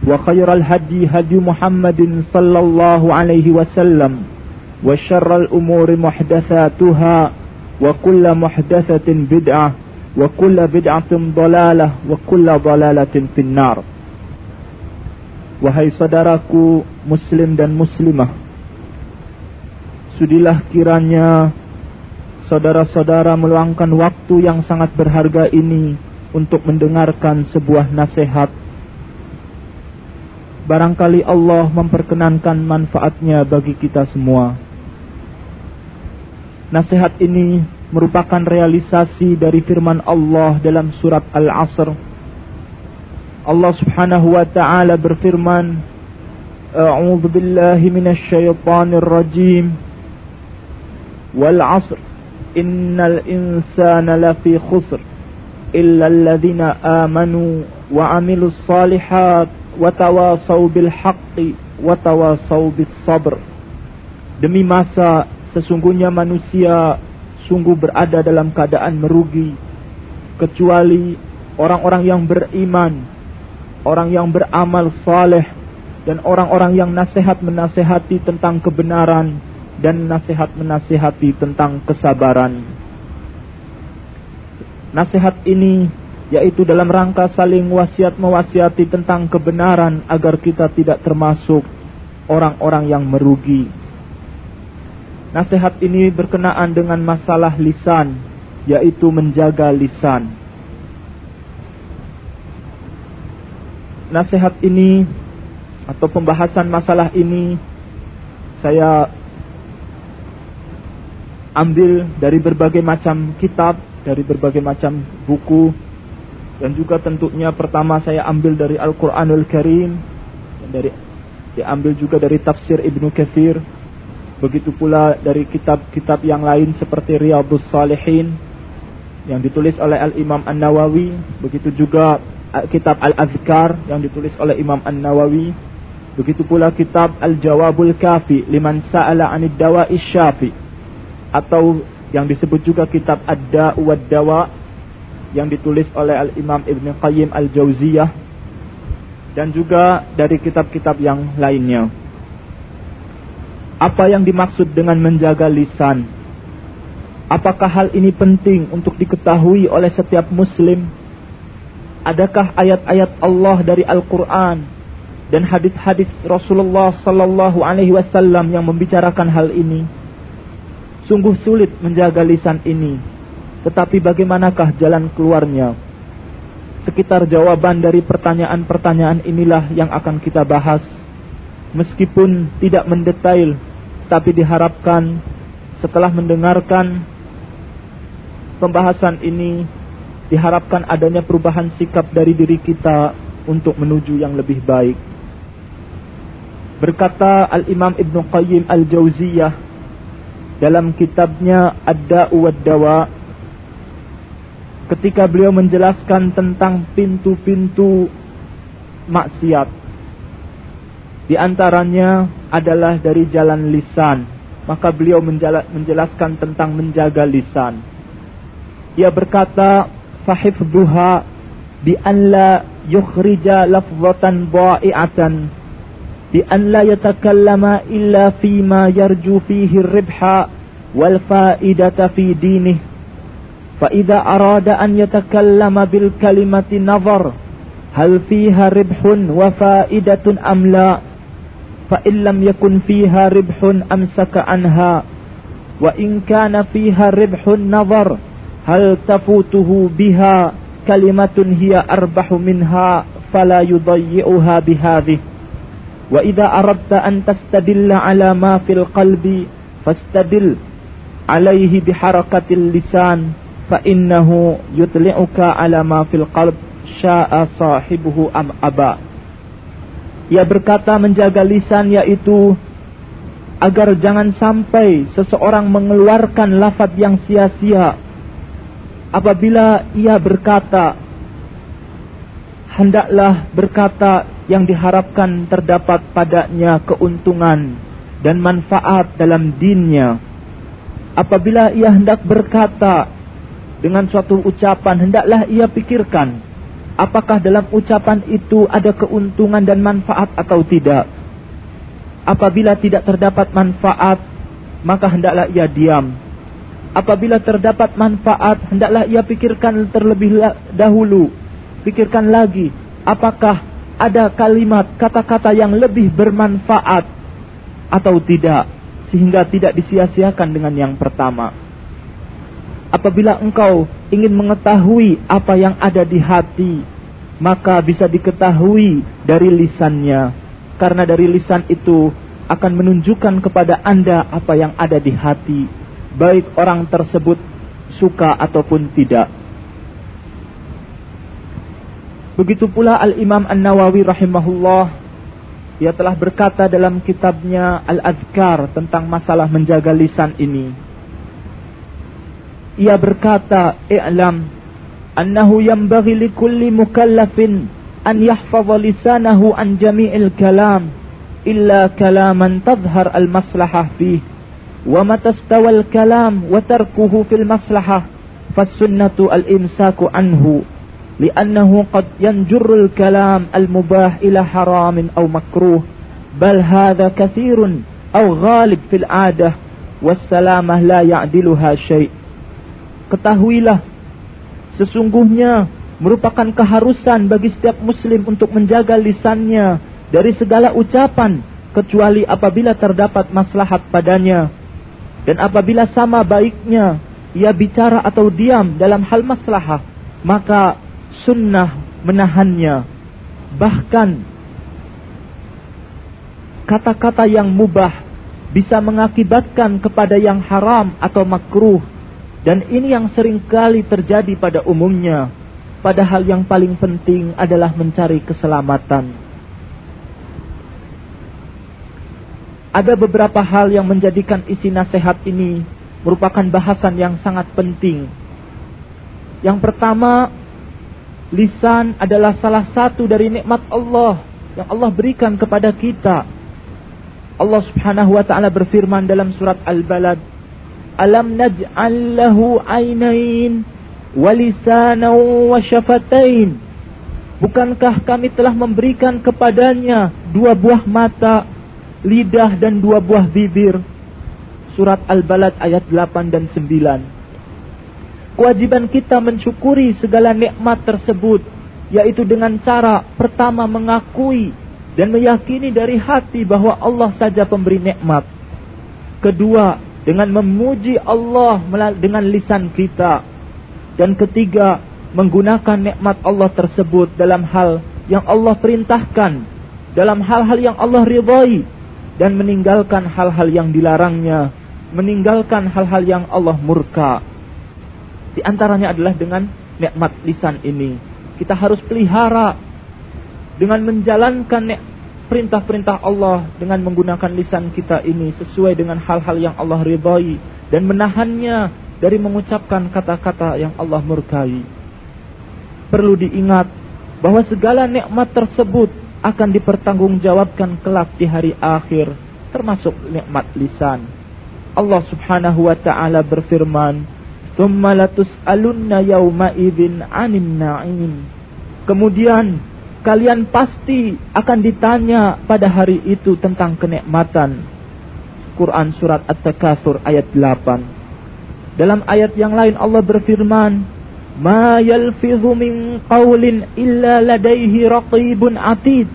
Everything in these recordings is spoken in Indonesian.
وخير الهدي هدي محمد صلى الله عليه وسلم وشر الأمور محدثاتها وكل محدثة بدعة وكل بدعة ضلالة وكل ضلالة في النار Wahai saudaraku muslim dan muslimah Sudilah kiranya saudara-saudara meluangkan waktu yang sangat berharga ini untuk mendengarkan sebuah nasihat Barangkali Allah memperkenankan manfaatnya bagi kita semua. Nasihat ini merupakan realisasi dari firman Allah dalam surat Al-Asr. Allah Subhanahu wa taala berfirman, "A'udzu billahi minasy syaithanir rajim. Wal 'asr, innal insana lafi khusr illa alladhina amanu wa 'amilus salihat watawasau bil haqqi watawasau sabr. Demi masa sesungguhnya manusia sungguh berada dalam keadaan merugi kecuali orang-orang yang beriman, orang yang beramal saleh dan orang-orang yang nasihat menasehati tentang kebenaran dan nasihat menasehati tentang kesabaran. Nasihat ini yaitu dalam rangka saling wasiat mewasiati tentang kebenaran agar kita tidak termasuk orang-orang yang merugi. Nasihat ini berkenaan dengan masalah lisan, yaitu menjaga lisan. Nasihat ini atau pembahasan masalah ini saya ambil dari berbagai macam kitab, dari berbagai macam buku dan juga tentunya pertama saya ambil dari Al-Quranul Karim dan dari diambil juga dari tafsir Ibnu Kathir begitu pula dari kitab-kitab yang lain seperti Riyadhus Salihin yang ditulis oleh Al-Imam An-Nawawi. Begitu juga kitab Al-Azkar yang ditulis oleh Imam An-Nawawi. Begitu pula kitab Al-Jawabul Kafi liman sa'ala 'anid dawa'i syafi. Atau yang disebut juga kitab Ad-Da'u wad-Dawa' yang ditulis oleh Al-Imam Ibn Qayyim Al-Jauziyah dan juga dari kitab-kitab yang lainnya. Apa yang dimaksud dengan menjaga lisan? Apakah hal ini penting untuk diketahui oleh setiap muslim? Adakah ayat-ayat Allah dari Al-Qur'an dan hadis-hadis Rasulullah sallallahu alaihi wasallam yang membicarakan hal ini? Sungguh sulit menjaga lisan ini tetapi bagaimanakah jalan keluarnya? Sekitar jawaban dari pertanyaan-pertanyaan inilah yang akan kita bahas. Meskipun tidak mendetail, tapi diharapkan setelah mendengarkan pembahasan ini, diharapkan adanya perubahan sikap dari diri kita untuk menuju yang lebih baik. Berkata Al-Imam Ibn Qayyim Al-Jauziyah dalam kitabnya Ad-Da'u wad-Dawa' ketika beliau menjelaskan tentang pintu-pintu maksiat. Di antaranya adalah dari jalan lisan, maka beliau menjelaskan tentang menjaga lisan. Ia berkata, "Fahifdhuha bi an la yukhrija lafzatan dha'i'atan bi an la yatakallama illa fima yarju fihi ar-ribha wal fa'idata fi dinih fa idza arada an yatakallama bil kalimati nazar hal fiha ribhun wa fa'idatun am la fa in lam yakun fiha ribhun amsaka anha wa in kana fiha ribhun nazar hal tafutuhu biha kalimatun hiya arbahu minha fala yudayyi'uha bihadhih wa idza aradta an tastadilla ala ma fa innahu yutli'uka ala ma fil qalb sya'a sahibuhu am aba ia berkata menjaga lisan yaitu agar jangan sampai seseorang mengeluarkan lafaz yang sia-sia. Apabila ia berkata hendaklah berkata yang diharapkan terdapat padanya keuntungan dan manfaat dalam dinnya. Apabila ia hendak berkata dengan suatu ucapan hendaklah ia pikirkan apakah dalam ucapan itu ada keuntungan dan manfaat atau tidak. Apabila tidak terdapat manfaat maka hendaklah ia diam. Apabila terdapat manfaat hendaklah ia pikirkan terlebih dahulu. Pikirkan lagi apakah ada kalimat kata-kata yang lebih bermanfaat atau tidak sehingga tidak disia-siakan dengan yang pertama apabila engkau ingin mengetahui apa yang ada di hati maka bisa diketahui dari lisannya karena dari lisan itu akan menunjukkan kepada Anda apa yang ada di hati baik orang tersebut suka ataupun tidak. Begitu pula Al-Imam An-Nawawi rahimahullah ia telah berkata dalam kitabnya Al-Adhkar tentang masalah menjaga lisan ini. Ia berkata, "I'lam annahu yanbaghi likulli mukallafin an yahfaza lisanahu an jami'il kalam illa kalaman tadhhar al-maslahah fihi." ومتى استوى الكلام وتركه في المصلحة فالسنة الإمساك عنه لأنه قد ينجر الكلام المباح إلى حرام أو مكروه بل هذا كثير أو غالب في العادة والسلامة لا يعدلها شيء Ketahuilah, sesungguhnya merupakan keharusan bagi setiap muslim untuk menjaga lisannya dari segala ucapan kecuali apabila terdapat maslahat padanya dan apabila sama baiknya ia bicara atau diam dalam hal maslahah, maka sunnah menahannya. Bahkan kata-kata yang mubah bisa mengakibatkan kepada yang haram atau makruh. Dan ini yang sering kali terjadi pada umumnya. Padahal yang paling penting adalah mencari keselamatan. Ada beberapa hal yang menjadikan isi nasihat ini merupakan bahasan yang sangat penting. Yang pertama, lisan adalah salah satu dari nikmat Allah yang Allah berikan kepada kita. Allah Subhanahu wa taala berfirman dalam surat Al-Balad, "Alam naj'al lahu 'ainain wa lisanan wa syafatain?" Bukankah kami telah memberikan kepadanya dua buah mata lidah dan dua buah bibir. Surat Al-Balad ayat 8 dan 9. Kewajiban kita mensyukuri segala nikmat tersebut, yaitu dengan cara pertama mengakui dan meyakini dari hati bahwa Allah saja pemberi nikmat. Kedua, dengan memuji Allah dengan lisan kita. Dan ketiga, menggunakan nikmat Allah tersebut dalam hal yang Allah perintahkan, dalam hal-hal yang Allah ridhai dan meninggalkan hal-hal yang dilarangnya, meninggalkan hal-hal yang Allah murka. Di antaranya adalah dengan nikmat lisan ini. Kita harus pelihara dengan menjalankan perintah-perintah Allah dengan menggunakan lisan kita ini sesuai dengan hal-hal yang Allah ridhai dan menahannya dari mengucapkan kata-kata yang Allah murkai. Perlu diingat bahwa segala nikmat tersebut akan dipertanggungjawabkan kelak di hari akhir termasuk nikmat lisan. Allah Subhanahu wa taala berfirman, "Tsumma latus'alunna yauma idzin 'anil na'im." Kemudian kalian pasti akan ditanya pada hari itu tentang kenikmatan. Quran surat At-Takatsur ayat 8. Dalam ayat yang lain Allah berfirman, "Ma yalfidhu min qawlin illa ladaihi raqibun atid."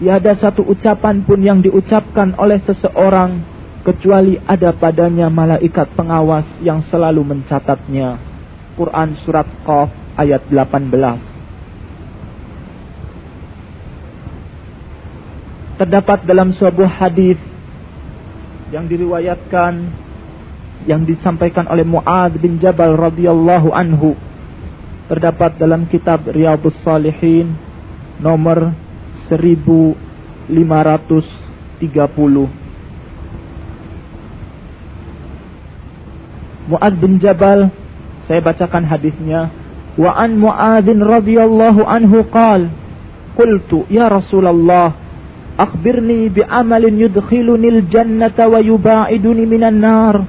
Tiada satu ucapan pun yang diucapkan oleh seseorang kecuali ada padanya malaikat pengawas yang selalu mencatatnya. Quran surat Qaf ayat 18. Terdapat dalam sebuah hadis yang diriwayatkan yang disampaikan oleh Muad bin Jabal radhiyallahu anhu. Terdapat dalam kitab Riyadhus Salihin nomor 1530 Muad bin Jabal saya bacakan hadisnya. Wa an Muadzin radhiyallahu anhu qal qultu ya Rasulullah أخبرني بعمل يدخلني الجنة ويباعدني من النار.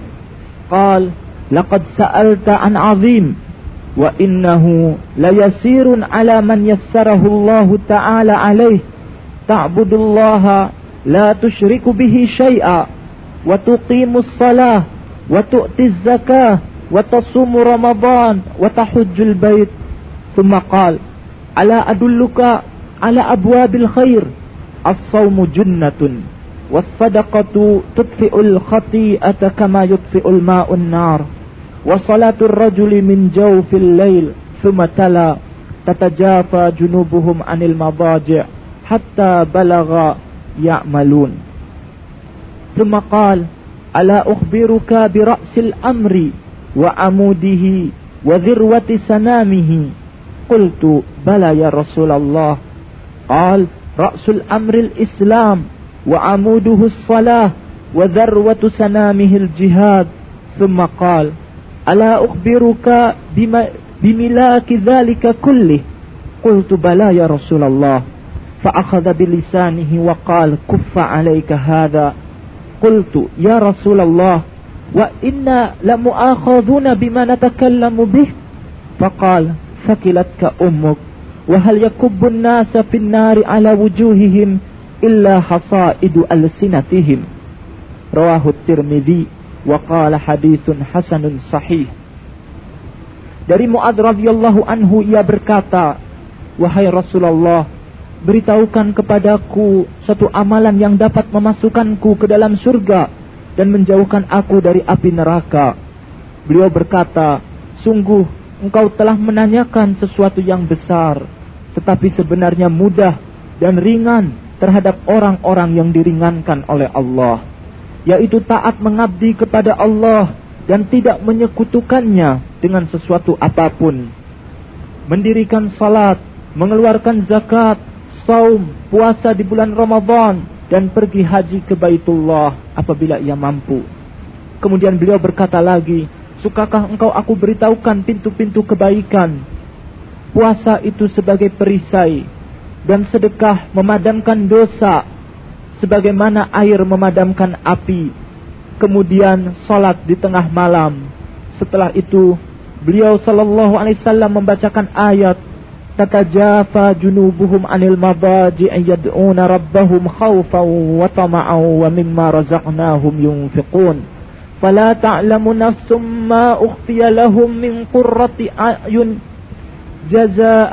قال لقد سألت عن عظيم وإنه ليسير على من يسره الله تعالى عليه. تعبد الله لا تشرك به شيئا وتقيم الصلاة وتؤتي الزكاة وتصوم رمضان وتحج البيت. ثم قال ألا أدلك على أبواب الخير؟ الصوم جنة والصدقة تطفئ الخطيئة كما يطفئ الماء النار وصلاة الرجل من جوف الليل ثم تلا تتجافى جنوبهم عن المضاجع حتى بلغ يعملون. ثم قال ألا أخبرك برأس الأمر وعموده وذروة سنامه؟ قلت بلى يا رسول الله. قال رأس الأمر الإسلام وعموده الصلاة وذروة سنامه الجهاد. ثم قال ألا أخبرك بملاك ذلك كله؟ قلت بلى يا رسول الله. فأخذ بلسانه وقال كف عليك هذا. قلت يا رسول الله وإنا لمؤاخذون بما نتكلم به؟ فقال ثكلتك أمك. wa hal yakubbun nasa fin nari ala wujuhihim illa hasaidu alsinatihim rawahu tirmidzi wa qala hadithun hasanun sahih dari Mu'ad radhiyallahu anhu ia berkata wahai Rasulullah beritahukan kepadaku satu amalan yang dapat memasukkanku ke dalam surga dan menjauhkan aku dari api neraka. Beliau berkata sungguh engkau telah menanyakan sesuatu yang besar, tetapi sebenarnya mudah dan ringan terhadap orang-orang yang diringankan oleh Allah, yaitu taat mengabdi kepada Allah dan tidak menyekutukannya dengan sesuatu apa pun. Mendirikan salat, mengeluarkan zakat, saum, puasa di bulan Ramadan dan pergi haji ke Baitullah apabila ia mampu. Kemudian beliau berkata lagi, Sukakah engkau aku beritahukan pintu-pintu kebaikan? Puasa itu sebagai perisai dan sedekah memadamkan dosa sebagaimana air memadamkan api. Kemudian salat di tengah malam. Setelah itu beliau sallallahu alaihi wasallam membacakan ayat tatajafa junubuhum anil mabaji yad'una rabbahum khaufan wa tama'an wa mimma razaqnahum yunfiqun. فلا تعلم نفس ما أخفي لهم من قرة أعين جزاء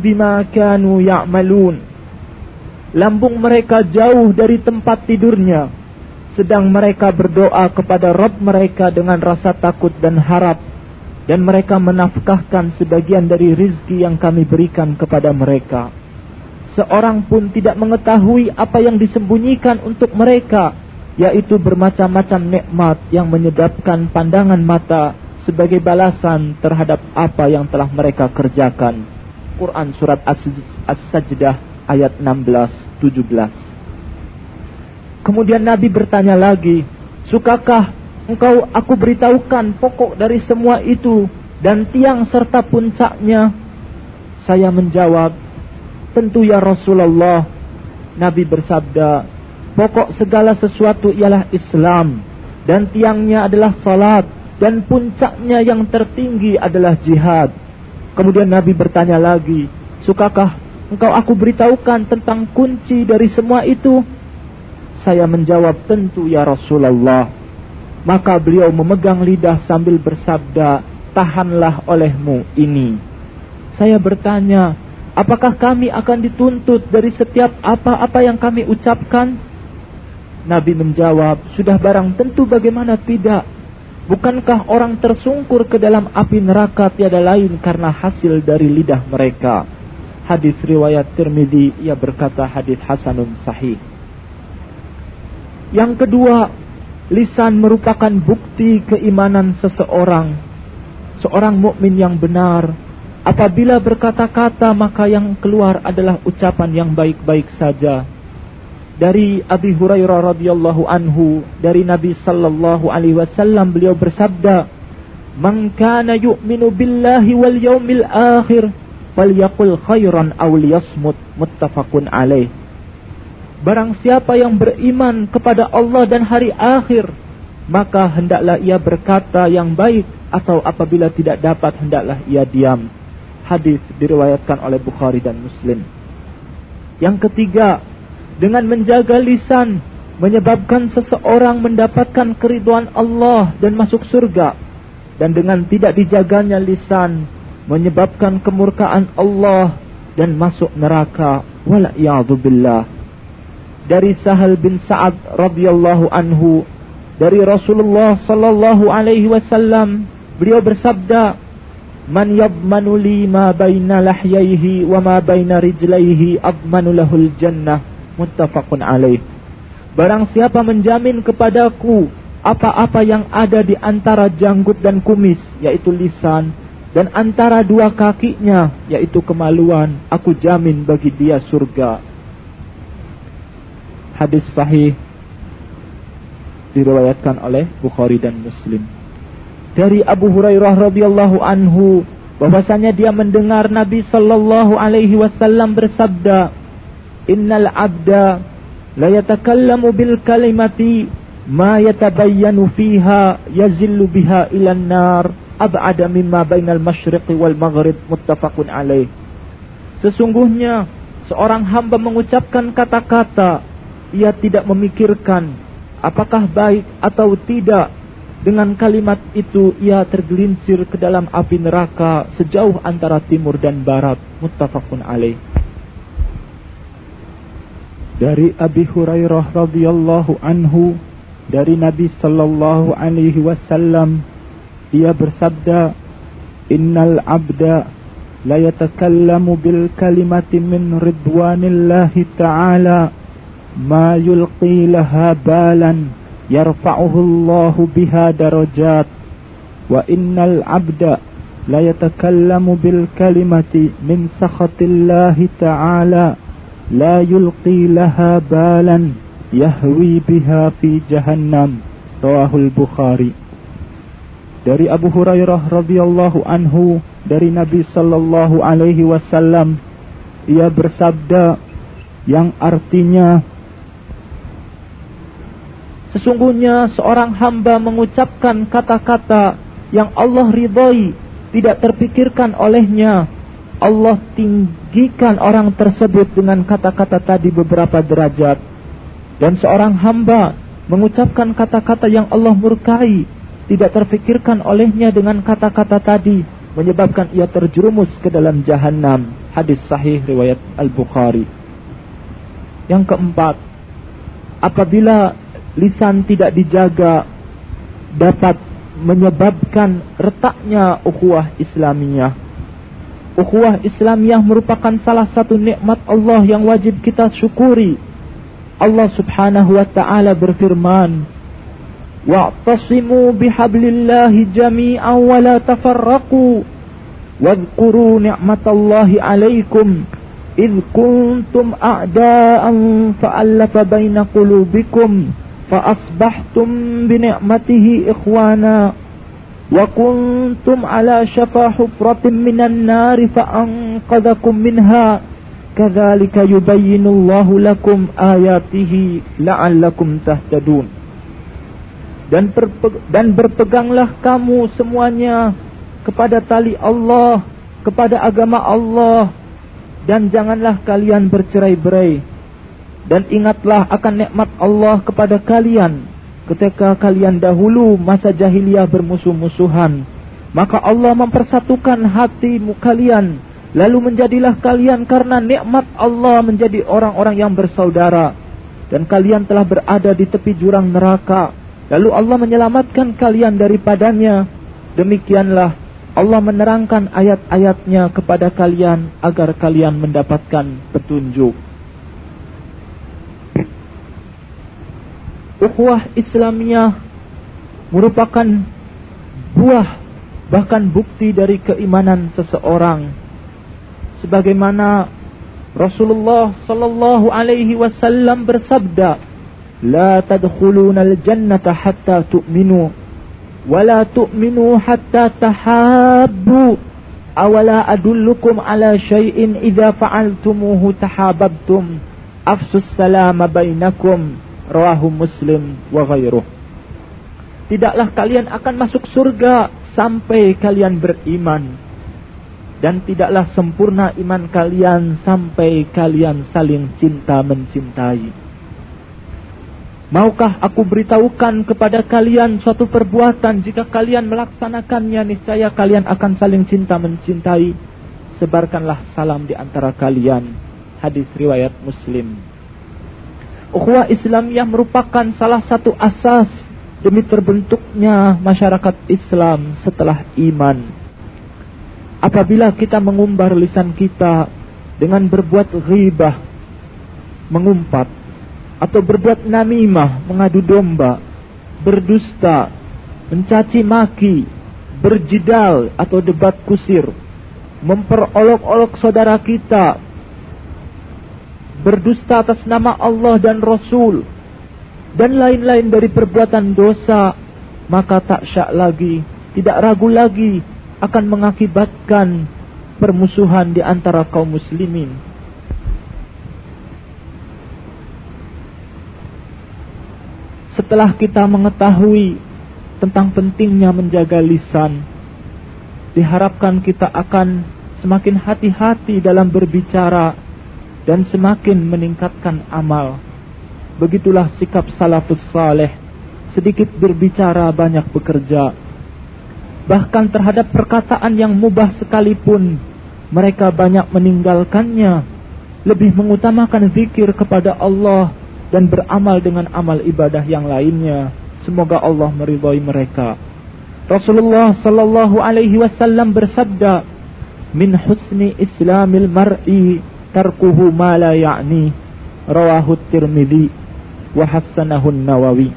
بما كانوا يعملون Lambung mereka jauh dari tempat tidurnya Sedang mereka berdoa kepada Rabb mereka dengan rasa takut dan harap dan mereka menafkahkan sebagian dari rizki yang kami berikan kepada mereka. Seorang pun tidak mengetahui apa yang disembunyikan untuk mereka, yaitu bermacam-macam nikmat yang menyedapkan pandangan mata sebagai balasan terhadap apa yang telah mereka kerjakan. Quran Surat As-Sajdah ayat 16-17 Kemudian Nabi bertanya lagi, Sukakah engkau aku beritahukan pokok dari semua itu dan tiang serta puncaknya. Saya menjawab, tentu ya Rasulullah. Nabi bersabda, pokok segala sesuatu ialah Islam. dan tiangnya adalah salat dan puncaknya yang tertinggi adalah jihad. Kemudian Nabi bertanya lagi, "Sukakah engkau aku beritahukan tentang kunci dari semua itu?" Saya menjawab, "Tentu ya Rasulullah." Maka beliau memegang lidah sambil bersabda, "Tahanlah olehmu ini." Saya bertanya, "Apakah kami akan dituntut dari setiap apa-apa yang kami ucapkan?" Nabi menjawab, sudah barang tentu bagaimana tidak. Bukankah orang tersungkur ke dalam api neraka tiada lain karena hasil dari lidah mereka. Hadis riwayat Tirmidzi ia berkata hadis hasanun sahih. Yang kedua, lisan merupakan bukti keimanan seseorang. Seorang mukmin yang benar apabila berkata-kata maka yang keluar adalah ucapan yang baik-baik saja dari Abi Hurairah radhiyallahu anhu dari Nabi sallallahu alaihi wasallam beliau bersabda Man kana yu'minu billahi wal yawmil akhir falyaqul khairan aw liyasmut. Muttafaqun alaih. Barang siapa yang beriman kepada Allah dan hari akhir maka hendaklah ia berkata yang baik atau apabila tidak dapat hendaklah ia diam. Hadis diriwayatkan oleh Bukhari dan Muslim. Yang ketiga dengan menjaga lisan menyebabkan seseorang mendapatkan keriduan Allah dan masuk surga. Dan dengan tidak dijaganya lisan menyebabkan kemurkaan Allah dan masuk neraka. Wala billah. Dari Sahal bin Sa'ad radhiyallahu anhu dari Rasulullah sallallahu alaihi wasallam beliau bersabda Man yadmanu li ma baina lahyaihi wa ma baina rijlaihi admanu lahul jannah muttafaqun alaih. Barang siapa menjamin kepadaku apa-apa yang ada di antara janggut dan kumis, yaitu lisan, dan antara dua kakinya, yaitu kemaluan, aku jamin bagi dia surga. Hadis sahih diriwayatkan oleh Bukhari dan Muslim. Dari Abu Hurairah radhiyallahu anhu bahwasanya dia mendengar Nabi sallallahu alaihi wasallam bersabda, innal abda la yatakallamu bil kalimati ma yatabayyanu fiha yazillu biha ila nar ab'ada mimma bainal masyriqi wal maghrib muttafaqun alaih. Sesungguhnya seorang hamba mengucapkan kata-kata ia tidak memikirkan apakah baik atau tidak. Dengan kalimat itu ia tergelincir ke dalam api neraka sejauh antara timur dan barat. Muttafaqun alaih dari Abi Hurairah radhiyallahu anhu dari Nabi sallallahu alaihi wasallam ia bersabda innal abda la yatakallamu bil kalimati min ridwanillahi ta'ala ma yulqi laha balan yarfa'uhu Allah biha darajat wa innal abda la yatakallamu bil kalimati min sakhatillahi ta'ala لا يلقي لها بالا يهوي بها في جهنم رواه البخاري dari Abu Hurairah radhiyallahu anhu dari Nabi sallallahu alaihi wasallam ia bersabda yang artinya Sesungguhnya seorang hamba mengucapkan kata-kata yang Allah ridhoi tidak terpikirkan olehnya Allah tinggikan orang tersebut dengan kata-kata tadi beberapa derajat. Dan seorang hamba mengucapkan kata-kata yang Allah murkai, tidak terfikirkan olehnya dengan kata-kata tadi, menyebabkan ia terjerumus ke dalam jahanam. Hadis sahih riwayat Al-Bukhari. Yang keempat, apabila lisan tidak dijaga, dapat menyebabkan retaknya ukhuwah Islamiyah Ukhuwah Islamiyah merupakan salah satu nikmat Allah yang wajib kita syukuri. Allah Subhanahu wa taala berfirman, "Wa'tasimu bihablillahi jami'an wa la tafarraqu wadhkuru ni'matallahi 'alaikum id kuntum a'da'an fa'alafa baina qulubikum fa asbahtum bi ni'matihi ikhwana." wa kuntum ala syafa hufratin minan nari fa'anqadhakum minha. Kadzalika yubayyinullahu lakum ayatihi la'allakum tahtadun. Dan dan berpeganglah kamu semuanya kepada tali Allah kepada agama Allah. Dan janganlah kalian bercerai-berai. Dan ingatlah akan nikmat Allah kepada kalian ketika kalian dahulu masa jahiliyah bermusuh-musuhan. Maka Allah mempersatukan hati kalian Lalu menjadilah kalian karena nikmat Allah menjadi orang-orang yang bersaudara dan kalian telah berada di tepi jurang neraka Lalu Allah menyelamatkan kalian daripadanya. Demikianlah Allah menerangkan ayat-ayatnya kepada kalian agar kalian mendapatkan petunjuk. Ukhuwah Islamiah merupakan buah bahkan bukti dari keimanan seseorang. Sebagaimana Rasulullah sallallahu alaihi wasallam bersabda, "La tadkhulunal jannata hatta tu'minu wa la tu'minu hatta tahabbu." Awala adullukum ala syai'in idza fa'altumuhu tahabbtum afsus salama bainakum rawahu muslim wa ghairuh tidaklah kalian akan masuk surga sampai kalian beriman dan tidaklah sempurna iman kalian sampai kalian saling cinta mencintai Maukah aku beritahukan kepada kalian suatu perbuatan jika kalian melaksanakannya niscaya kalian akan saling cinta mencintai. Sebarkanlah salam di antara kalian. Hadis riwayat Muslim. Ukhuwah yang merupakan salah satu asas demi terbentuknya masyarakat Islam setelah iman. Apabila kita mengumbar lisan kita dengan berbuat ghibah, mengumpat, atau berbuat namimah, mengadu domba, berdusta, mencaci maki, berjidal atau debat kusir, memperolok-olok saudara kita, berdusta atas nama Allah dan Rasul, dan lain-lain dari perbuatan dosa, maka tak syak lagi, tidak ragu lagi akan mengakibatkan permusuhan di antara kaum muslimin. Setelah kita mengetahui tentang pentingnya menjaga lisan, diharapkan kita akan semakin hati-hati dalam berbicara dan semakin meningkatkan amal. Begitulah sikap salafus saleh, sedikit berbicara banyak bekerja. Bahkan terhadap perkataan yang mubah sekalipun, mereka banyak meninggalkannya, lebih mengutamakan zikir kepada Allah dan beramal dengan amal ibadah yang lainnya. Semoga Allah meridhai mereka. Rasulullah sallallahu alaihi wasallam bersabda, "Min husni islamil mar'i tarkuhu ma la ya'ni." Rawahu Tirmidzi wa Nawawi.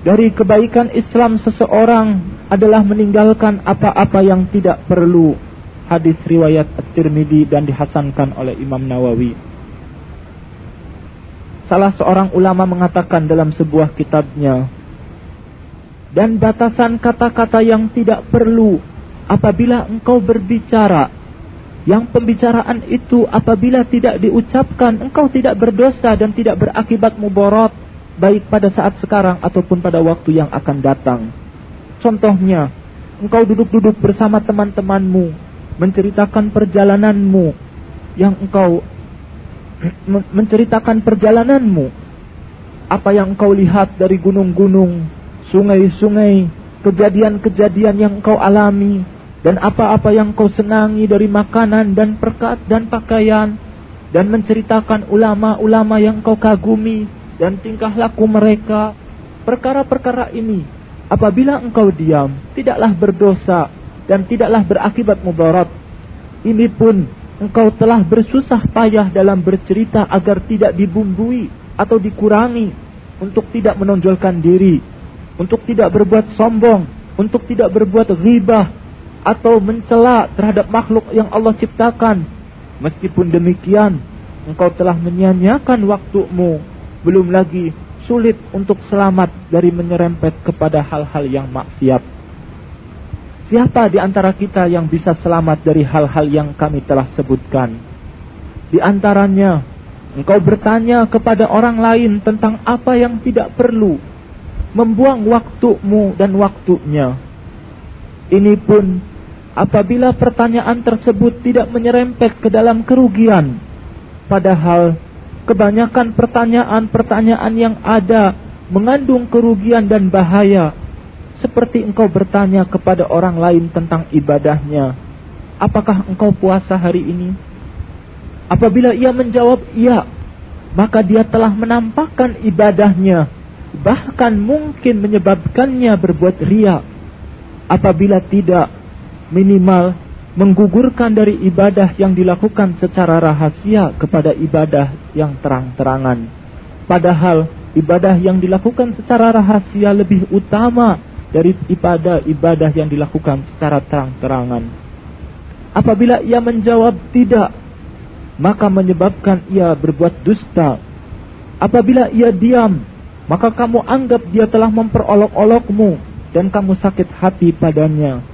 Dari kebaikan Islam seseorang adalah meninggalkan apa-apa yang tidak perlu. Hadis riwayat At-Tirmidzi dan dihasankan oleh Imam Nawawi. Salah seorang ulama mengatakan dalam sebuah kitabnya, dan batasan kata-kata yang tidak perlu apabila engkau berbicara, yang pembicaraan itu apabila tidak diucapkan, engkau tidak berdosa dan tidak berakibat muborot, baik pada saat sekarang ataupun pada waktu yang akan datang. Contohnya, engkau duduk-duduk bersama teman-temanmu, menceritakan perjalananmu yang engkau menceritakan perjalananmu. Apa yang engkau lihat dari gunung-gunung, sungai-sungai, kejadian-kejadian yang engkau alami, dan apa-apa yang engkau senangi dari makanan dan perkat dan pakaian, dan menceritakan ulama-ulama yang engkau kagumi, dan tingkah laku mereka. Perkara-perkara ini, apabila engkau diam, tidaklah berdosa, dan tidaklah berakibat mudarat. Ini pun engkau telah bersusah payah dalam bercerita agar tidak dibumbui atau dikurangi untuk tidak menonjolkan diri, untuk tidak berbuat sombong, untuk tidak berbuat ghibah atau mencela terhadap makhluk yang Allah ciptakan. Meskipun demikian, engkau telah menyia-nyiakan waktumu, belum lagi sulit untuk selamat dari menyerempet kepada hal-hal yang maksiat. Siapa di antara kita yang bisa selamat dari hal-hal yang kami telah sebutkan? Di antaranya, engkau bertanya kepada orang lain tentang apa yang tidak perlu. membuang waktumu dan waktunya. Ini pun apabila pertanyaan tersebut tidak menyerempet ke dalam kerugian. Padahal kebanyakan pertanyaan-pertanyaan yang ada mengandung kerugian dan bahaya. Seperti engkau bertanya kepada orang lain tentang ibadahnya. Apakah engkau puasa hari ini? Apabila ia menjawab iya, maka dia telah menampakkan ibadahnya. Bahkan mungkin menyebabkannya berbuat riak. Apabila tidak, minimal menggugurkan dari ibadah yang dilakukan secara rahasia kepada ibadah yang terang-terangan. Padahal ibadah yang dilakukan secara rahasia lebih utama dari ibadah-ibadah yang dilakukan secara terang-terangan. Apabila ia menjawab tidak, maka menyebabkan ia berbuat dusta. Apabila ia diam, maka kamu anggap dia telah memperolok-olokmu dan kamu sakit hati padanya.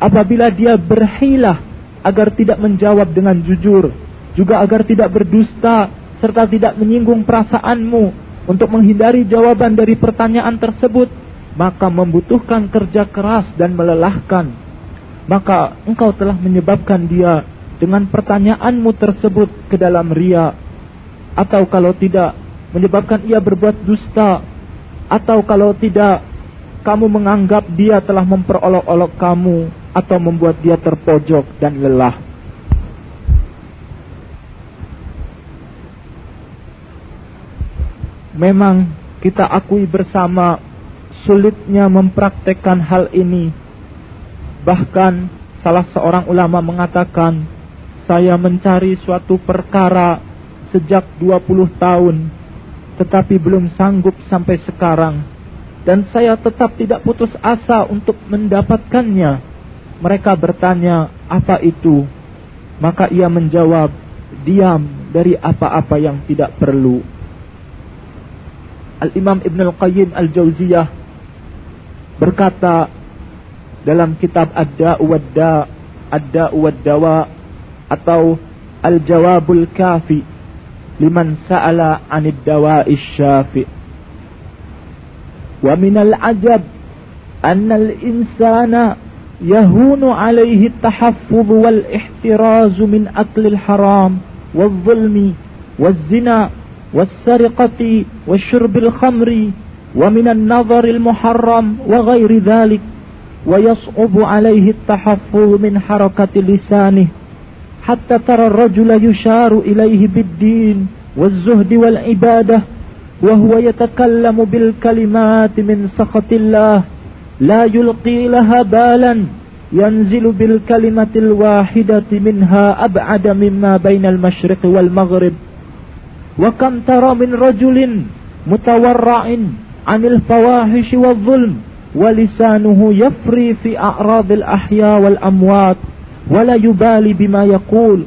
Apabila dia berhilah agar tidak menjawab dengan jujur, juga agar tidak berdusta serta tidak menyinggung perasaanmu, untuk menghindari jawaban dari pertanyaan tersebut, maka membutuhkan kerja keras dan melelahkan. Maka engkau telah menyebabkan dia dengan pertanyaanmu tersebut ke dalam ria. Atau kalau tidak, menyebabkan ia berbuat dusta. Atau kalau tidak, kamu menganggap dia telah memperolok-olok kamu atau membuat dia terpojok dan lelah. Memang kita akui bersama sulitnya mempraktekkan hal ini. Bahkan salah seorang ulama mengatakan, saya mencari suatu perkara sejak 20 tahun, tetapi belum sanggup sampai sekarang. Dan saya tetap tidak putus asa untuk mendapatkannya. Mereka bertanya, apa itu? Maka ia menjawab, diam dari apa-apa yang tidak perlu. Al-Imam Ibn Al-Qayyim Al-Jauziyah berkata dalam kitab Ad-Da'u Wad-Da' Ad-Da'u atau Al-Jawabul Kafi liman sa'ala 'anid dawa'i syafi wa min al-'ajab anna al-insana yahunu 'alayhi at-tahaffuz wal-ihtiraz min akli al-haram wal-zulmi wal-zina والسرقة والشرب الخمر ومن النظر المحرم وغير ذلك ويصعب عليه التحفظ من حركة لسانه حتى ترى الرجل يشار إليه بالدين والزهد والعبادة وهو يتكلم بالكلمات من سخط الله لا يلقي لها بالا ينزل بالكلمة الواحدة منها أبعد مما بين المشرق والمغرب. وكم ترى من رجل متورع عن الفواحش والظلم ولسانه يفري في أعراض الأحياء والأموات ولا يبالي بما يقول.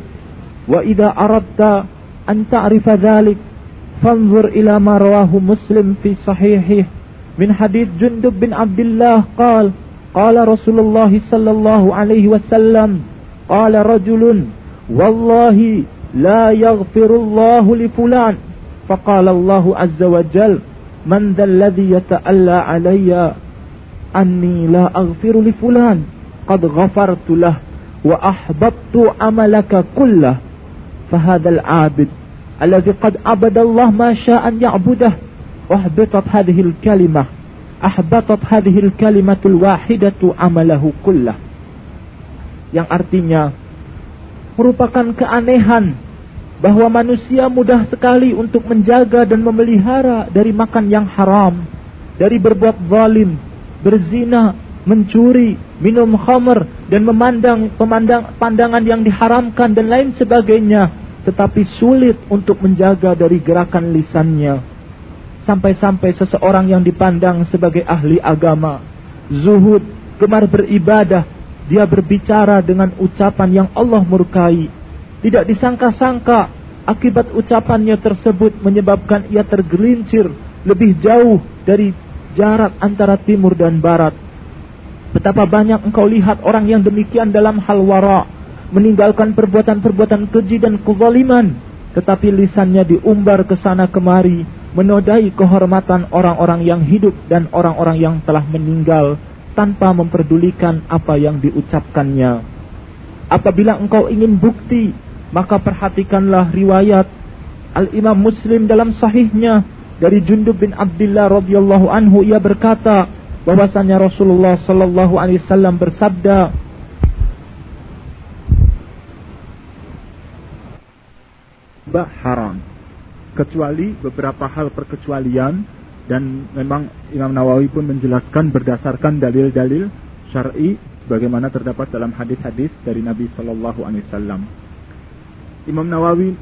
وإذا أردت أن تعرف ذلك فانظر إلى ما رواه مسلم في صحيحه. من حديث جندب بن عبد الله قال قال رسول الله صلى الله عليه وسلم قال رجل والله لا يغفر الله لفلان. فقال الله عز وجل من ذا الذي يتألى علي أني لا أغفر لفلان؟ قد غفرت له وأحببت عملك كله. فهذا العابد الذي قد عبد الله ما شاء أن يعبده ahbatat hadhil kalimah. Ahbatat hadhil kalimatul wahidatu amalahu kullah. Yang artinya merupakan keanehan bahwa manusia mudah sekali untuk menjaga dan memelihara dari makan yang haram dari berbuat zalim berzina mencuri, minum khamr dan memandang pemandang pandangan yang diharamkan dan lain sebagainya, tetapi sulit untuk menjaga dari gerakan lisannya, Sampai-sampai seseorang yang dipandang sebagai ahli agama, zuhud, gemar beribadah, dia berbicara dengan ucapan yang Allah murkai, tidak disangka-sangka akibat ucapannya tersebut menyebabkan ia tergelincir lebih jauh dari jarak antara timur dan barat. Betapa banyak engkau lihat orang yang demikian dalam hal wara, meninggalkan perbuatan-perbuatan keji dan kezaliman, tetapi lisannya diumbar ke sana kemari menodai kehormatan orang-orang yang hidup dan orang-orang yang telah meninggal tanpa memperdulikan apa yang diucapkannya. Apabila engkau ingin bukti, maka perhatikanlah riwayat Al-Imam Muslim dalam sahihnya dari Jundub bin Abdullah radhiyallahu anhu ia berkata bahwasanya Rasulullah sallallahu alaihi wasallam bersabda bah haram kecuali beberapa hal perkecualian dan memang Imam Nawawi pun menjelaskan berdasarkan dalil-dalil syar'i bagaimana terdapat dalam hadis-hadis dari Nabi Shallallahu Alaihi Wasallam. Imam Nawawi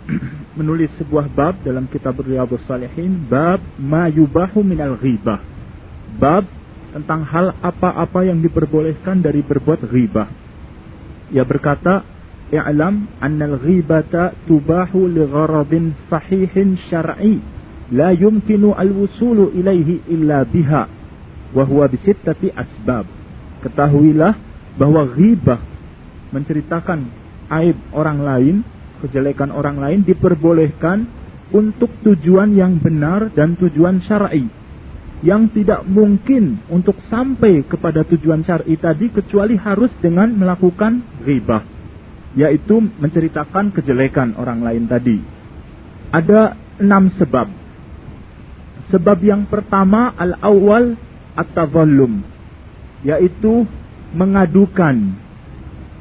menulis sebuah bab dalam kitab Riyadhus Salihin, bab ma yubahu minal ghibah. Bab tentang hal apa-apa yang diperbolehkan dari berbuat ghibah. Ia berkata, i'lam annal ghibata tubahu li gharadin sahihin syar'i. La yumkinu al-wusulu ilaihi illa biha. Wa huwa bisittati asbab. Ketahuilah bahwa ghibah menceritakan aib orang lain kejelekan orang lain diperbolehkan untuk tujuan yang benar dan tujuan syar'i. Yang tidak mungkin untuk sampai kepada tujuan syar'i tadi kecuali harus dengan melakukan ghibah yaitu menceritakan kejelekan orang lain tadi. Ada enam sebab. Sebab yang pertama al-awwal at-tazallum yaitu mengadukan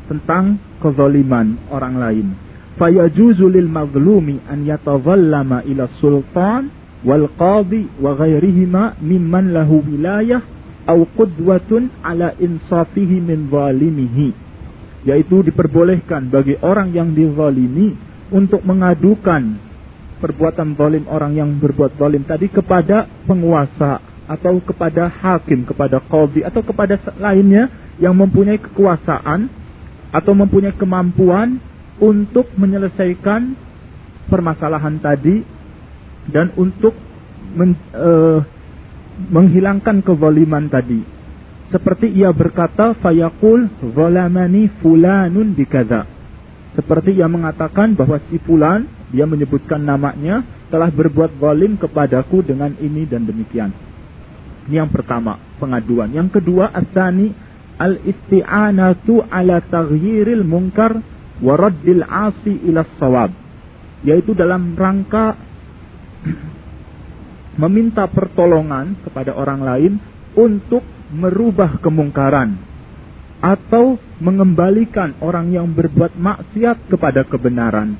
tentang kezaliman orang lain. Fayajuzu lil mazlumi an yatazallama ila sultan wal qadi wa ghairihima mimman lahu wilayah au qudwatun ala insafihi min zalimihi yaitu diperbolehkan bagi orang yang dizalimi untuk mengadukan perbuatan zalim orang yang berbuat zalim tadi kepada penguasa atau kepada hakim, kepada qadhi atau kepada lainnya yang mempunyai kekuasaan atau mempunyai kemampuan untuk menyelesaikan permasalahan tadi dan untuk men, uh, menghilangkan kezaliman tadi. Seperti ia berkata, fayaqul zalamani fulanun bikadza. Seperti ia mengatakan bahwa si fulan, dia menyebutkan namanya, telah berbuat zalim kepadaku dengan ini dan demikian. Ini yang pertama, pengaduan. Yang kedua, asani al-isti'anatu ala taghyiril munkar wa raddil asi ila sawab. Yaitu dalam rangka meminta pertolongan kepada orang lain untuk merubah kemungkaran atau mengembalikan orang yang berbuat maksiat kepada kebenaran.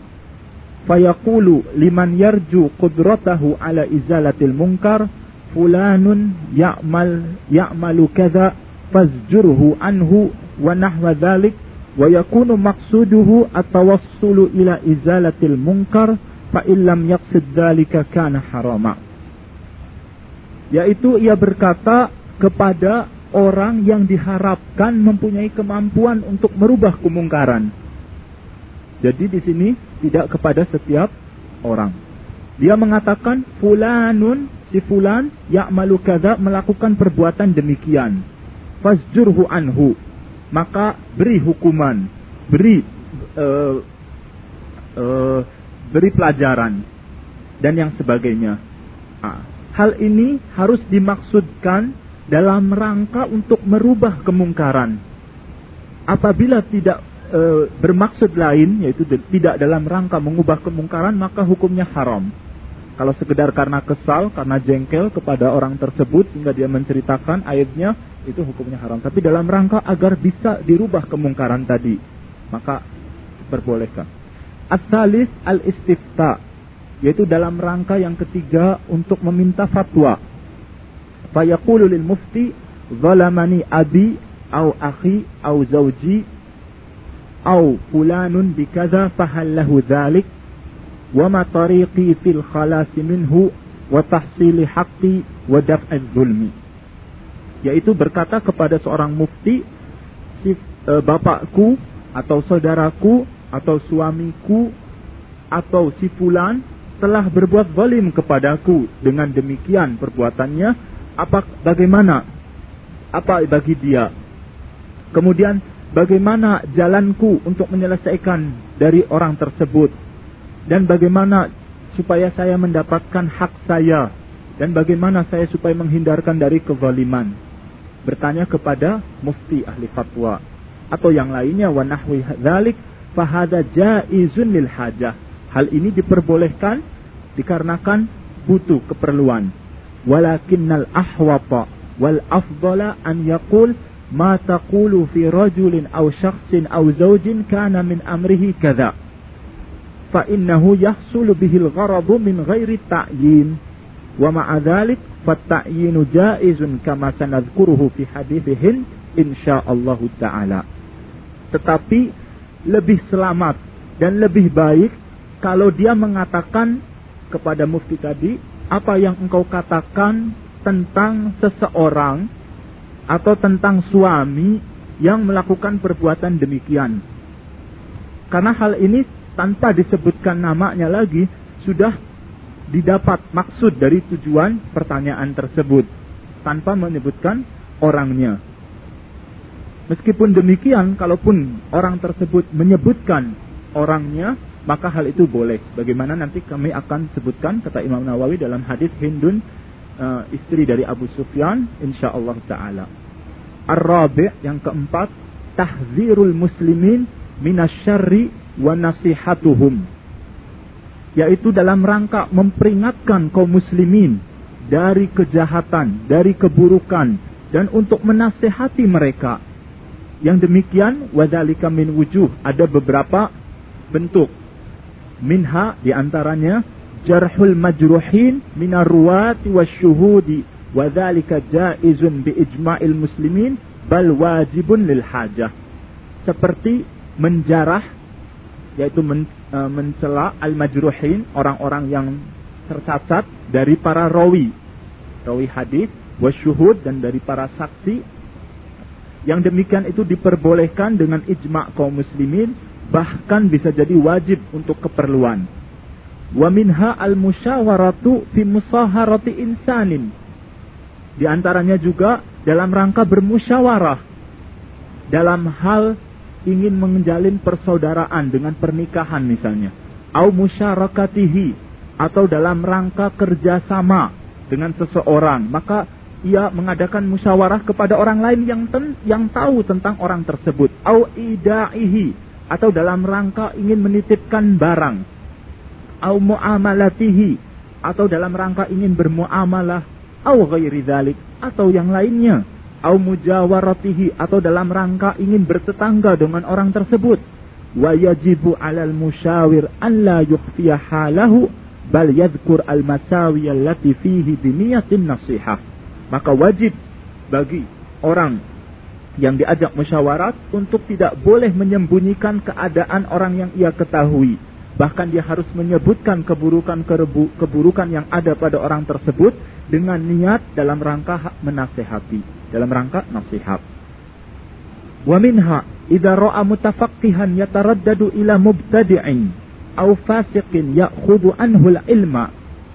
Fayaqulu liman yarju qudratahu ala izalatil munkar fulanun ya'mal ya'malu kadza fazjurhu anhu wa nahwa dhalik wa yakunu maqsuduhu atawassulu ila izalatil munkar fa illam yaqsid dhalika kana harama yaitu ia berkata kepada orang yang diharapkan mempunyai kemampuan untuk merubah kemungkaran. Jadi di sini tidak kepada setiap orang. Dia mengatakan fulanun si fulan ya'malu kadza melakukan perbuatan demikian. Fasjurhu anhu. Maka beri hukuman, beri uh, uh, beri pelajaran dan yang sebagainya. Nah, hal ini harus dimaksudkan dalam rangka untuk merubah kemungkaran. Apabila tidak e, bermaksud lain, yaitu tidak dalam rangka mengubah kemungkaran, maka hukumnya haram. Kalau sekedar karena kesal, karena jengkel kepada orang tersebut hingga dia menceritakan aibnya, itu hukumnya haram. Tapi dalam rangka agar bisa dirubah kemungkaran tadi, maka diperbolehkan. Asalis al-istifta, yaitu dalam rangka yang ketiga untuk meminta fatwa fayaqulu lil mufti zalamani abi au akhi au zawji au fulanun bikaza fahal lahu dhalik wa ma tariqi fil khalas minhu wa tahsili haqqi wa daf'az zulmi yaitu berkata kepada seorang mufti si e, bapakku atau saudaraku atau suamiku atau si fulan telah berbuat zalim kepadaku. Dengan demikian perbuatannya apa bagaimana apa bagi dia kemudian bagaimana jalanku untuk menyelesaikan dari orang tersebut dan bagaimana supaya saya mendapatkan hak saya dan bagaimana saya supaya menghindarkan dari kezaliman. Bertanya kepada mufti ahli fatwa atau yang lainnya wa nahwi dzalik fahada jaizun lil hajah. Hal ini diperbolehkan dikarenakan butuh keperluan. Ahwata wal afdala an yaqul ma taqulu fi rajulin aw shakhsin aw zawjin kana min amrihi kadza. Fa innahu yahsulu bihil gharadu min ghairi ta'yin. Wa ma'a dhalik fatta'yinu jaizun kama sanadhkuruhu fi hadithihin insyaallah taala. Tetapi lebih selamat dan lebih baik kalau dia mengatakan kepada mufti tadi apa yang engkau katakan tentang seseorang atau tentang suami yang melakukan perbuatan demikian. Karena hal ini tanpa disebutkan namanya lagi sudah didapat maksud dari tujuan pertanyaan tersebut tanpa menyebutkan orangnya. Meskipun demikian, kalaupun orang tersebut menyebutkan orangnya, maka hal itu boleh. Bagaimana nanti kami akan sebutkan kata Imam Nawawi dalam hadis Hindun uh, istri dari Abu Sufyan, insyaallah taala. Ar-rabi' yang keempat, tahzirul muslimin minasyarri wa nasihatuhum. Yaitu dalam rangka memperingatkan kaum muslimin dari kejahatan, dari keburukan dan untuk menasehati mereka yang demikian wadhalika min wujuh ada beberapa bentuk. Minha di antaranya jarhul majruhin minar ruwati wasyuhudi wadhalika jaizun bi ijma'il muslimin bal wajibun lil hajah. Seperti menjarah yaitu men, e, mencela al majruhin orang-orang yang tercacat dari para rawi rawi hadis wasyuhud dan dari para saksi yang demikian itu diperbolehkan dengan ijma' kaum muslimin, bahkan bisa jadi wajib untuk keperluan. Wa minha al-musyawaratu fi musaharati insanin. Di antaranya juga dalam rangka bermusyawarah dalam hal ingin menjalin persaudaraan dengan pernikahan misalnya. Au musyarakatihi atau dalam rangka kerjasama dengan seseorang. Maka ia mengadakan musyawarah kepada orang lain yang ten, yang tahu tentang orang tersebut au idaihi atau dalam rangka ingin menitipkan barang. Au muamalatihi. Atau dalam rangka ingin bermuamalah. Au ghairi dzalik atau yang lainnya. Au mujawaratihi. Atau dalam rangka ingin bertetangga dengan orang tersebut. Wa yajibu 'alal musyawir an la yukhfiya halahu bal yadhkur al masawi allati fihi bi niyatin nasihah. Maka wajib bagi orang yang diajak musyawarat untuk tidak boleh menyembunyikan keadaan orang yang ia ketahui. Bahkan dia harus menyebutkan keburukan-keburukan yang ada pada orang tersebut dengan niat dalam rangka menasehati, dalam rangka nasihat. Wa minha idza ra'a mutafaqqihan yataraddadu ila mubtadi'in aw fasiqin ya'khudhu anhu al-ilma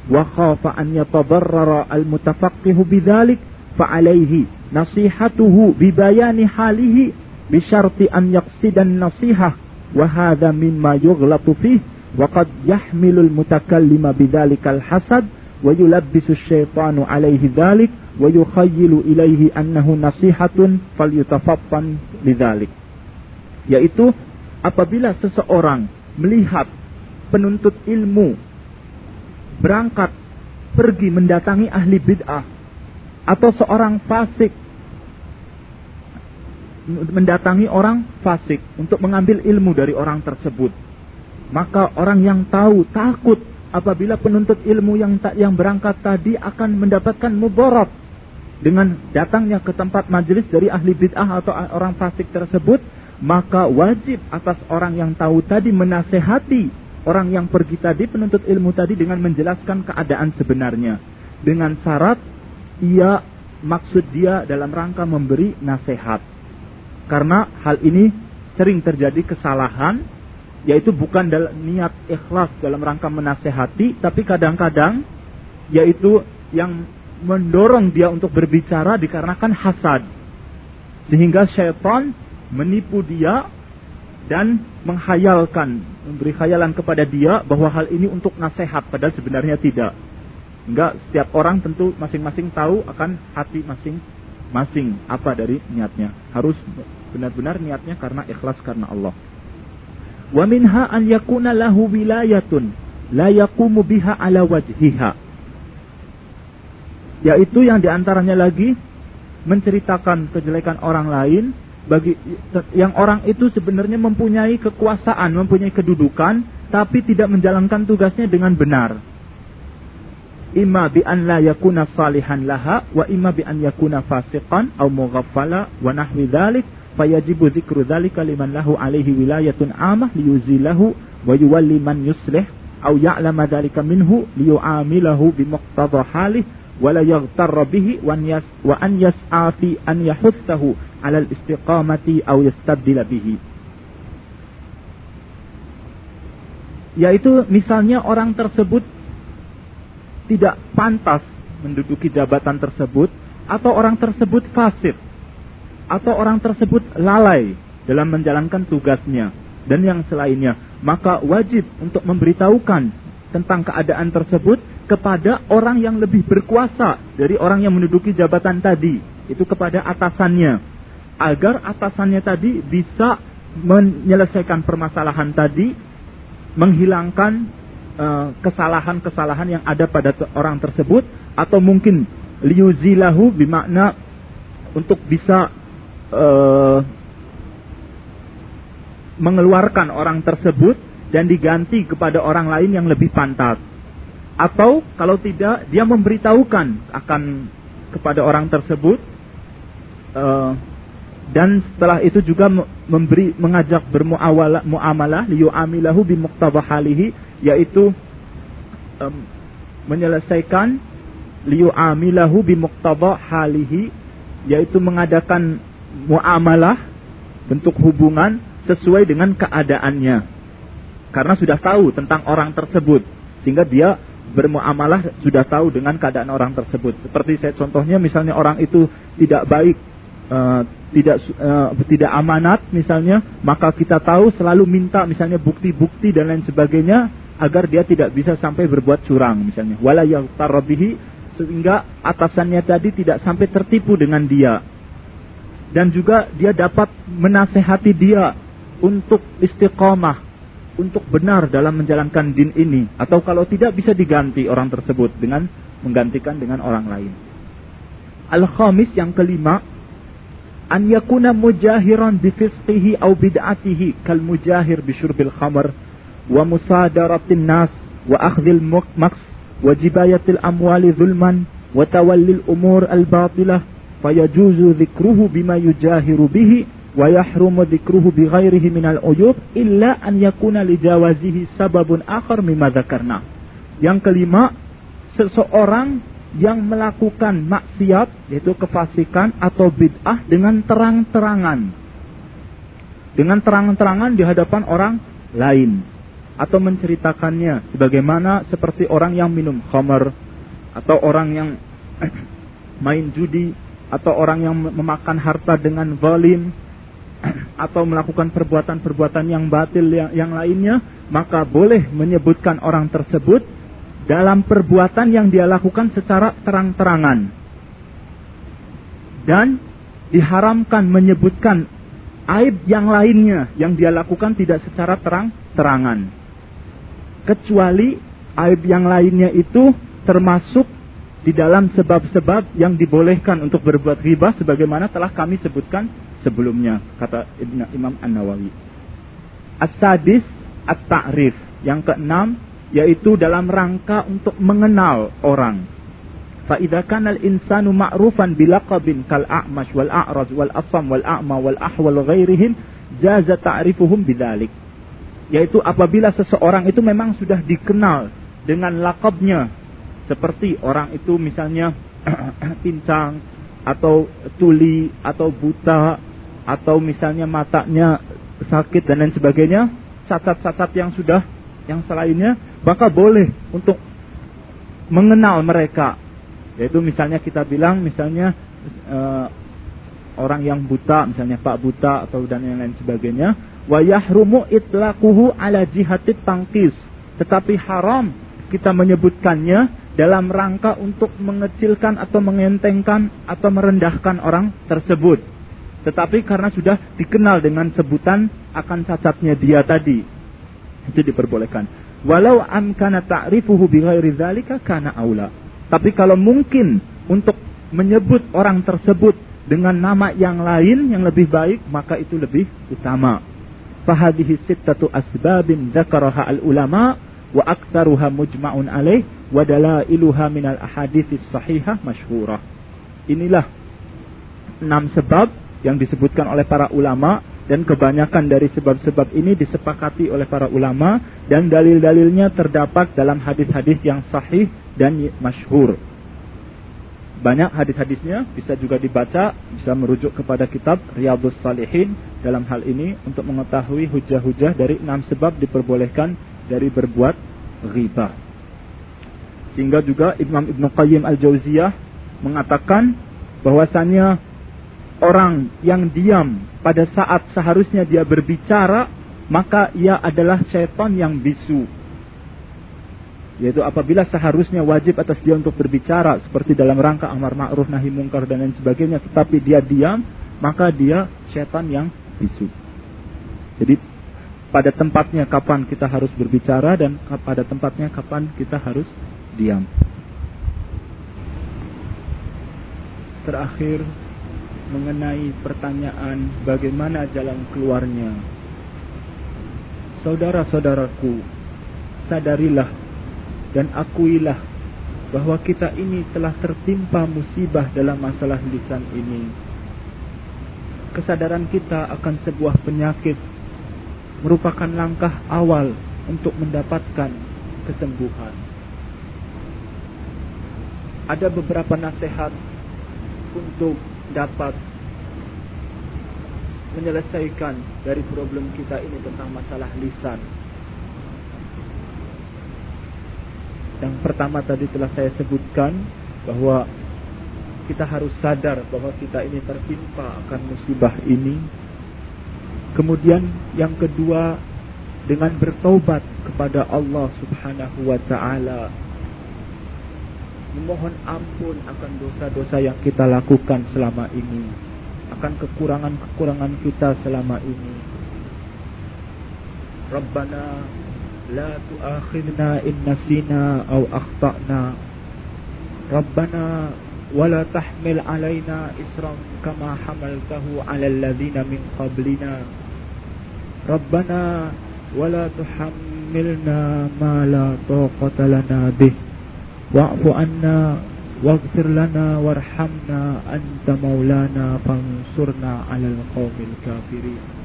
wa khafa an yatadarrara al-mutafaqqihu bidzalik fa'alayhi nasihatuhu bibayani halihi bisyarti an yaqsidan nasihah. Wa hadha mimma yughlatu fih. Wa qad yahmilul mutakallima bidzalikal hasad. Wa yulabbisu syaitanu alaihi dzalik wa yukhayyilu ilaihi annahu nasihatun falyutafattan lidzalik yaitu apabila seseorang melihat penuntut ilmu berangkat pergi mendatangi ahli bid'ah atau seorang fasik mendatangi orang fasik untuk mengambil ilmu dari orang tersebut. Maka orang yang tahu takut apabila penuntut ilmu yang tak yang berangkat tadi akan mendapatkan mudarat. Dengan datangnya ke tempat majelis dari ahli bid'ah atau orang fasik tersebut maka wajib atas orang yang tahu tadi menasehati orang yang pergi tadi penuntut ilmu tadi dengan menjelaskan keadaan sebenarnya. Dengan syarat ia maksud dia dalam rangka memberi nasihat karena hal ini sering terjadi kesalahan yaitu bukan dalam niat ikhlas dalam rangka menasehati tapi kadang-kadang yaitu yang mendorong dia untuk berbicara dikarenakan hasad sehingga syaitan menipu dia dan menghayalkan, memberi khayalan kepada dia bahwa hal ini untuk nasihat padahal sebenarnya tidak. Enggak, setiap orang tentu masing-masing tahu akan hati masing-masing apa dari niatnya. Harus benar-benar niatnya karena ikhlas karena Allah. Wa minha an yakuna lahu wilayatun la yaqumu biha ala wajhiha. Yaitu yang di antaranya lagi menceritakan kejelekan orang lain bagi yang orang itu sebenarnya mempunyai kekuasaan, mempunyai kedudukan, tapi tidak menjalankan tugasnya dengan benar. Ima bi an la yakuna salihan laha wa imma bi an yakuna fasiqan aw mughaffala wa nahwi dzalik fayajibu dzikru dzalika liman lahu alaihi wilayatun amah liyuzilahu wa yuwalli man yuslih aw ya'lama dzalika minhu liyu'amilahu bi muqtada halih wa la yaghtarra bihi wa an yas'a fi an yahuthahu alal istiqamati au yastabdila bihi. Yaitu misalnya orang tersebut tidak pantas menduduki jabatan tersebut atau orang tersebut fasik atau orang tersebut lalai dalam menjalankan tugasnya dan yang selainnya. Maka wajib untuk memberitahukan tentang keadaan tersebut kepada orang yang lebih berkuasa dari orang yang menduduki jabatan tadi. Itu kepada atasannya. Agar atasannya tadi bisa menyelesaikan permasalahan tadi, menghilangkan kesalahan-kesalahan uh, yang ada pada orang tersebut atau mungkin liuzilahu bimakna untuk bisa uh, mengeluarkan orang tersebut dan diganti kepada orang lain yang lebih pantas. Atau kalau tidak dia memberitahukan akan kepada orang tersebut uh, dan setelah itu juga memberi mengajak bermuamalah muamalah liyu'amilahu bi halihi yaitu um, menyelesaikan liyu'amilahu bi halihi yaitu mengadakan muamalah bentuk hubungan sesuai dengan keadaannya. Karena sudah tahu tentang orang tersebut sehingga dia bermuamalah sudah tahu dengan keadaan orang tersebut. Seperti saya contohnya misalnya orang itu tidak baik uh, tidak uh, tidak amanat misalnya, maka kita tahu selalu minta misalnya bukti-bukti dan lain sebagainya agar dia tidak bisa sampai berbuat curang misalnya. Wala tarabihi sehingga atasannya tadi tidak sampai tertipu dengan dia. Dan juga dia dapat menasehati dia untuk istiqomah, untuk benar dalam menjalankan din ini. Atau kalau tidak bisa diganti orang tersebut dengan menggantikan dengan orang lain. Al-Khamis yang kelima, an yakuna mujahiran bi fisqihi aw bid'atihi kal mujahir bi syurbil zulman wa tawallil umur al batilah fayajuzu dhikruhu bima yujahiru bihi wa yahrumu dhikruhu bi ghairihi min al uyub illa an yakuna li jawazihi sababun akhar mimma dzakarna yang kelima seseorang yang melakukan maksiat yaitu kefasikan atau bid'ah dengan terang-terangan. Dengan terang-terangan di hadapan orang lain atau menceritakannya sebagaimana seperti orang yang minum khamar atau orang yang main judi atau orang yang memakan harta dengan zalim atau melakukan perbuatan-perbuatan yang batil yang, yang lainnya maka boleh menyebutkan orang tersebut dalam perbuatan yang dia lakukan secara terang-terangan. Dan diharamkan menyebutkan aib yang lainnya yang dia lakukan tidak secara terang-terangan. Kecuali aib yang lainnya itu termasuk di dalam sebab-sebab yang dibolehkan untuk berbuat riba sebagaimana telah kami sebutkan sebelumnya kata Imam An-Nawawi. As-sadis at-ta'rif. Yang keenam yaitu dalam rangka untuk mengenal orang. Fa'idha kana al-insanu ma'rufan bilaqabin kal a'mash wal a'raj wal asam wal a'ma wal ahwal ghairihim jaza ta'rifuhum bidzalik. Yaitu apabila seseorang itu memang sudah dikenal dengan lakabnya. Seperti orang itu misalnya pincang atau tuli atau buta atau misalnya matanya sakit dan lain sebagainya. Cacat-cacat yang sudah yang selainnya. Maka boleh untuk mengenal mereka. Yaitu misalnya kita bilang misalnya uh, orang yang buta misalnya Pak buta atau dan yang lain sebagainya wa yahrumu itlaquhu ala jihatit tangkis. Tetapi haram kita menyebutkannya dalam rangka untuk mengecilkan atau mengentengkan atau merendahkan orang tersebut. Tetapi karena sudah dikenal dengan sebutan akan cacatnya dia tadi. Itu diperbolehkan. Walau amkana ta'rifuhu bighairi dzalika kana aula. Tapi kalau mungkin untuk menyebut orang tersebut dengan nama yang lain yang lebih baik maka itu lebih utama. Fahadihi sittatu asbabin dzakaraha al ulama wa aktsaruha mujma'un alaih wa dalailuha minal ahaditsis sahihah masyhurah. Inilah enam sebab yang disebutkan oleh para ulama dan kebanyakan dari sebab-sebab ini disepakati oleh para ulama dan dalil-dalilnya terdapat dalam hadis-hadis yang sahih dan masyhur. Banyak hadis-hadisnya bisa juga dibaca, bisa merujuk kepada kitab Riyadhus Salihin dalam hal ini untuk mengetahui hujah-hujah dari enam sebab diperbolehkan dari berbuat riba. Sehingga juga Imam Ibn Qayyim Al-Jauziyah mengatakan bahwasannya orang yang diam pada saat seharusnya dia berbicara, maka ia adalah setan yang bisu yaitu apabila seharusnya wajib atas dia untuk berbicara seperti dalam rangka amar ma'ruf nahi mungkar dan lain sebagainya tetapi dia diam maka dia setan yang bisu. Jadi pada tempatnya kapan kita harus berbicara dan pada tempatnya kapan kita harus diam. Terakhir mengenai pertanyaan bagaimana jalan keluarnya. Saudara-saudaraku sadarilah dan akuilah bahwa kita ini telah tertimpa musibah dalam masalah lisan ini. Kesadaran kita akan sebuah penyakit merupakan langkah awal untuk mendapatkan kesembuhan. Ada beberapa nasihat untuk dapat menyelesaikan dari problem kita ini tentang masalah lisan. Yang pertama tadi telah saya sebutkan bahwa kita harus sadar bahwa kita ini tertimpa akan musibah ini. Kemudian yang kedua dengan bertobat kepada Allah Subhanahu wa taala. Memohon ampun akan dosa-dosa yang kita lakukan selama ini, akan kekurangan-kekurangan kita selama ini. Rabbana لا تؤاخذنا إن نسينا أو أخطأنا. ربنا ولا تحمل علينا إسرا كما حملته على الذين من قبلنا. ربنا ولا تحملنا ما لا طاقة لنا به. واعف عنا واغفر لنا وارحمنا أنت مولانا فانصرنا على القوم الكافرين.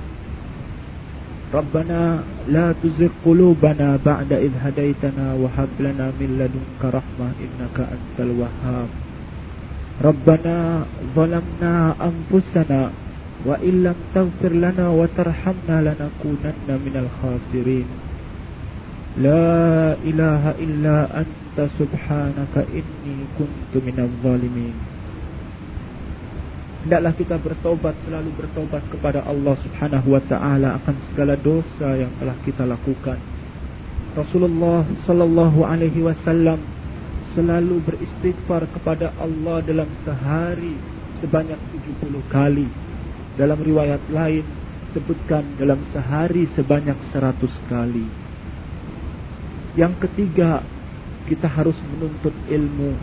ربنا لا تزغ قلوبنا بعد إذ هديتنا وهب لنا من لدنك رحمة إنك أنت الوهاب ربنا ظلمنا أنفسنا وإن لم تغفر لنا وترحمنا لنكونن من الخاسرين لا إله إلا أنت سبحانك إني كنت من الظالمين Hendaklah kita bertobat, selalu bertobat kepada Allah subhanahu wa ta'ala akan segala dosa yang telah kita lakukan. Rasulullah sallallahu alaihi wasallam selalu beristighfar kepada Allah dalam sehari sebanyak 70 kali. Dalam riwayat lain sebutkan dalam sehari sebanyak 100 kali. Yang ketiga, kita harus menuntut ilmu.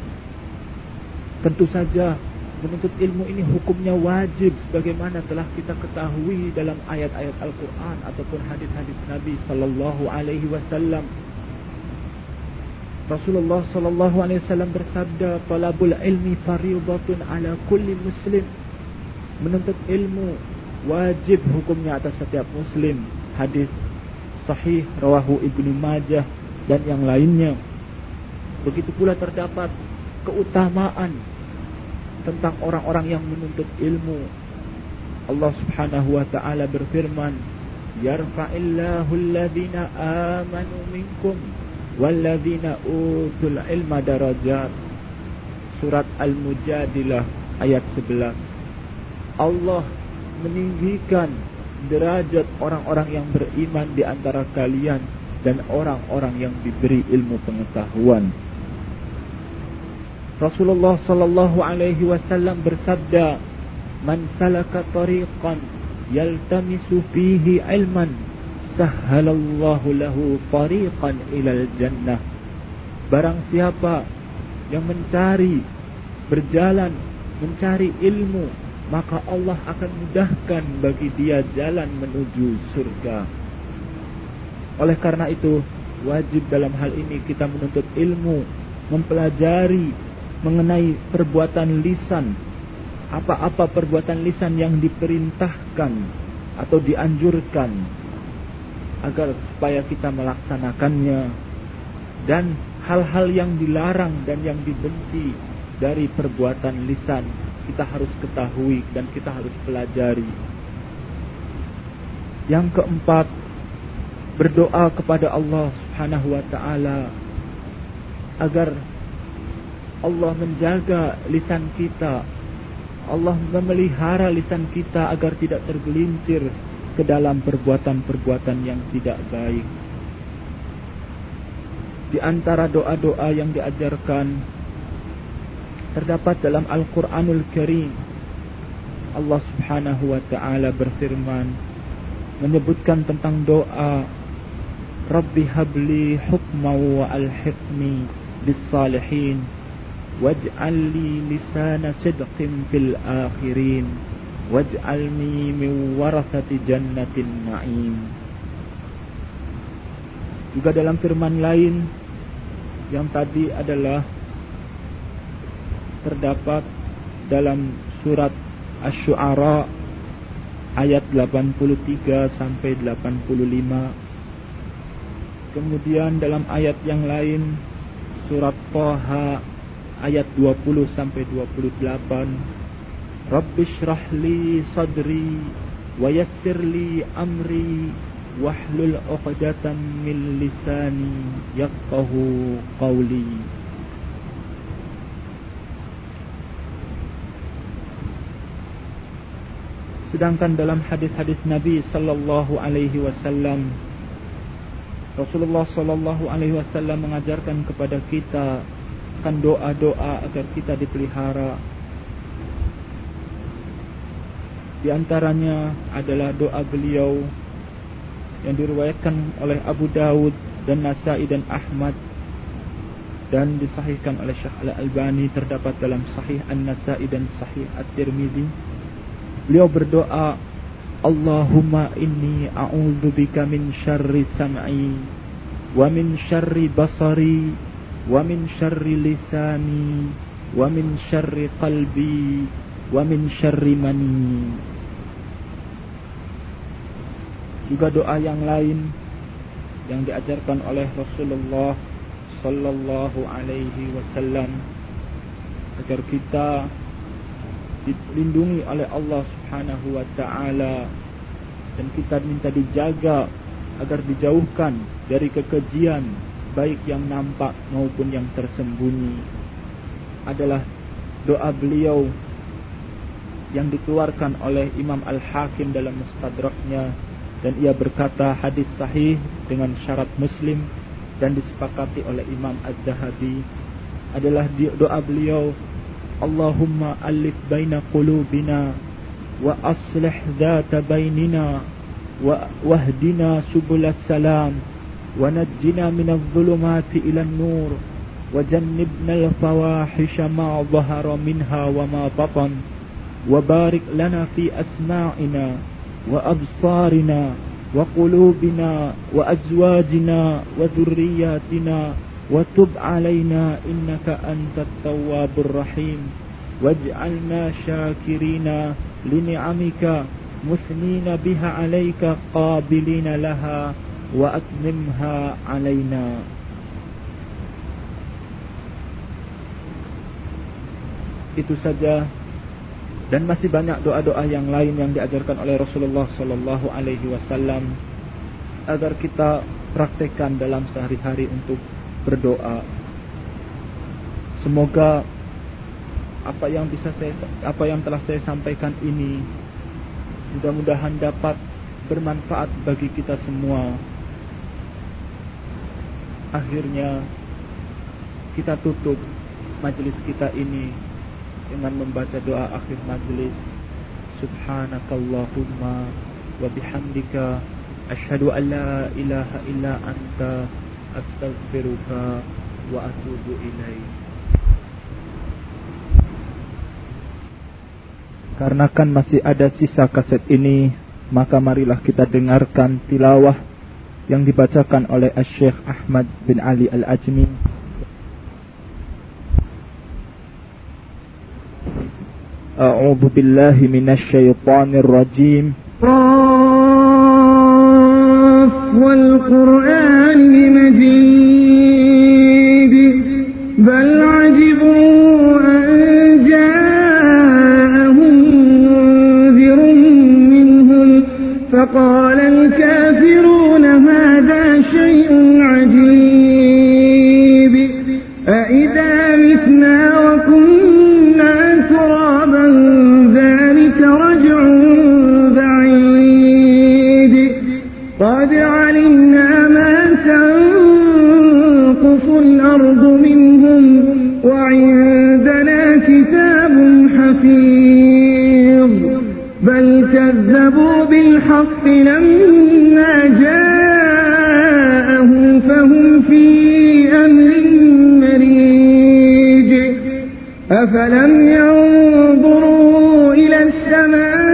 Tentu saja Menuntut ilmu ini hukumnya wajib sebagaimana telah kita ketahui dalam ayat-ayat Al-Qur'an ataupun hadis-hadis Nabi sallallahu alaihi wasallam. Rasulullah sallallahu alaihi wasallam bersabda, "Talabul ilmi fardhatun ala kulli muslim." Menuntut ilmu wajib hukumnya atas setiap muslim. Hadis sahih rawahu Ibnu Majah dan yang lainnya. Begitu pula terdapat keutamaan tentang orang-orang yang menuntut ilmu. Allah Subhanahu wa taala berfirman, "Yarfa'illahu alladhina amanu minkum walladhina utul ilma darajat." Surat Al-Mujadilah ayat 11. Allah meninggikan derajat orang-orang yang beriman di antara kalian dan orang-orang yang diberi ilmu pengetahuan. Rasulullah sallallahu alaihi wasallam bersabda, "Man salaka tariqan yaltamisu fihi ilman, sahhalallahu lahu tariqan ilal jannah." Barang siapa yang mencari berjalan mencari ilmu maka Allah akan mudahkan bagi dia jalan menuju surga. Oleh karena itu, wajib dalam hal ini kita menuntut ilmu, mempelajari mengenai perbuatan lisan, apa-apa perbuatan lisan yang diperintahkan atau dianjurkan agar supaya kita melaksanakannya dan hal-hal yang dilarang dan yang dibenci dari perbuatan lisan kita harus ketahui dan kita harus pelajari. Yang keempat, berdoa kepada Allah Subhanahu wa taala agar Allah menjaga lisan kita. Allah memelihara lisan kita agar tidak tergelincir ke dalam perbuatan-perbuatan yang tidak baik. Di antara doa-doa yang diajarkan terdapat dalam Al-Quranul Karim. Allah subhanahu wa ta'ala berfirman, menyebutkan tentang doa, Rabbi habli hukma wa alhiqni bis salihin, waj'al li lisana sidqin fil akhirin, waj'alni min warathati jannatin na'im. Juga dalam firman lain yang tadi adalah terdapat dalam surat Asy-Syu'ara ayat 83 sampai 85. Kemudian dalam ayat yang lain surat Thaha ayat 20 sampai 28. Rabbishrah li sadri wa yassir amri wahlul 'uqdatam min lisani yafqahu qawli. Sedangkan dalam hadis-hadis Nabi sallallahu alaihi wasallam Rasulullah sallallahu alaihi wasallam mengajarkan kepada kita akan doa-doa agar kita dipelihara. Di antaranya adalah doa beliau yang diriwayatkan oleh Abu Dawud dan Nasai dan Ahmad dan disahihkan oleh Syekh Al-Albani terdapat dalam Sahih An-Nasai dan Sahih At-Tirmizi Beliau berdoa, Allahumma inni a'udzubika min syarri sam'i wa min syarri basari lisani wa min syarri qalbi wa min syarri mani. Juga doa yang lain yang diajarkan oleh Rasulullah sallallahu alaihi wasallam agar kita dilindungi oleh Allah Subhanahu wa taala dan kita minta dijaga agar dijauhkan dari kekejian baik yang nampak maupun yang tersembunyi adalah doa beliau yang dikeluarkan oleh Imam Al-Hakim dalam Mustadraknya dan ia berkata hadis sahih dengan syarat muslim dan disepakati oleh Imam Az-Zahabi adalah doa beliau Allahumma alif baina qulubina wa aslih dhata bainina wa wahdina subulas salam. ونجنا من الظلمات إلى النور وجنبنا الفواحش ما ظهر منها وما بطن وبارك لنا في أسماعنا وأبصارنا وقلوبنا وأزواجنا وذرياتنا وتب علينا إنك أنت التواب الرحيم. واجعلنا شاكرين لنعمك مثنين بها عليك قابلين لها. وأتممها علينا itu saja dan masih banyak doa-doa yang lain yang diajarkan oleh Rasulullah Sallallahu Alaihi Wasallam agar kita praktekkan dalam sehari-hari untuk berdoa. Semoga apa yang bisa saya apa yang telah saya sampaikan ini mudah-mudahan dapat bermanfaat bagi kita semua. Akhirnya kita tutup majelis kita ini dengan membaca doa akhir majelis. Subhanakallahumma wa bihamdika asyhadu an la ilaha illa anta astaghfiruka wa atubu ilaik. Karena kan masih ada sisa kaset ini, maka marilah kita dengarkan tilawah yang dibacakan oleh Syekh Ahmad bin Ali Al-Ajmi أعوذ بالله من الشيطان الرجيم والقرآن المجيد بل عجبوا أن جاءهم منذر منهم فقال الكافر بالحق لما جاءهم فهم في أمر مريج. أفلم ينظروا إلى السماء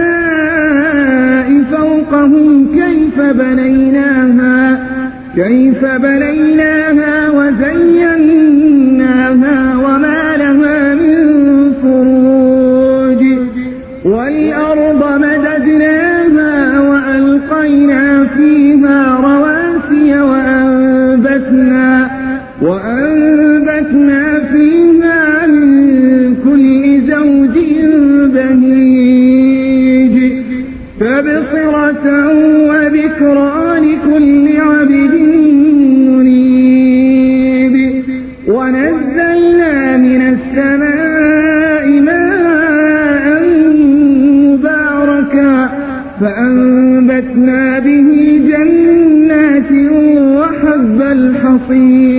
فوقهم كيف بنيناها؟ كيف بنيناها؟ فأنبتنا به جنات وحب الحصيد.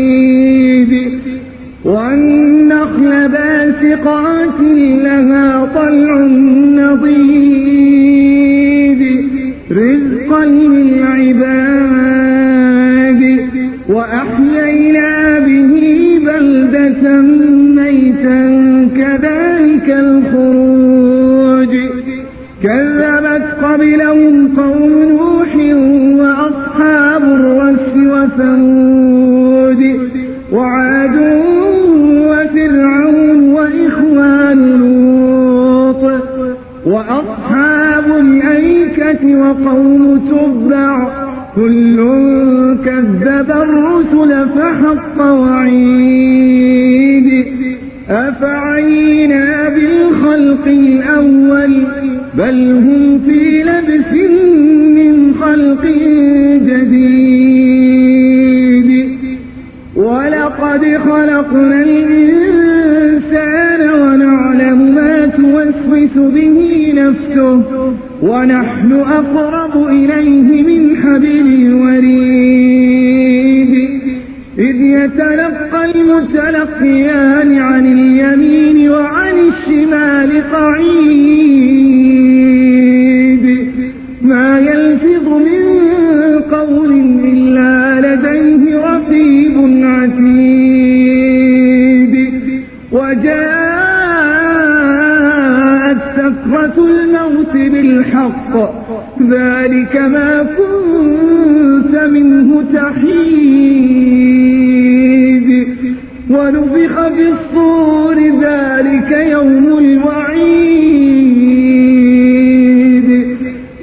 الصور ذلك يوم الوعيد.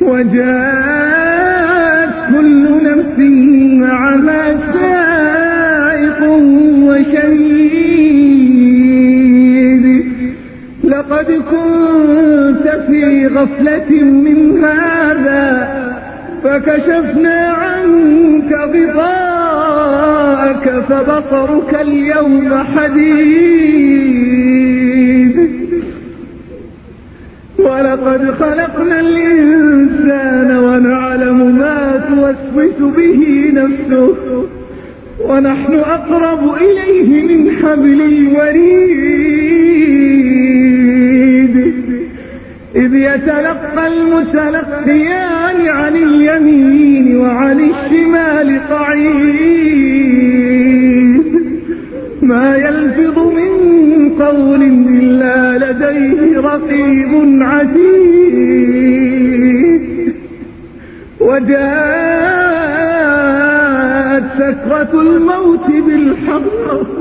وجاءت كل نفس معها سائق وشهيد. لقد كنت في غفلة من هذا فكشفنا عنك غطاءك فبصرك اليوم حديد. ولقد خلقنا الإنسان ونعلم ما توسوس به نفسه ونحن أقرب إليه من حبل الوريد. إذ يتلقى المتلقيان عن اليمين وعن الشمال قعيد. ما يلفظ من قول إلا لديه رقيب عتيد. وجاءت سكرة الموت بالحق.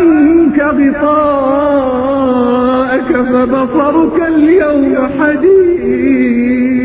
عنك غطاءك فبصرك اليوم حديد.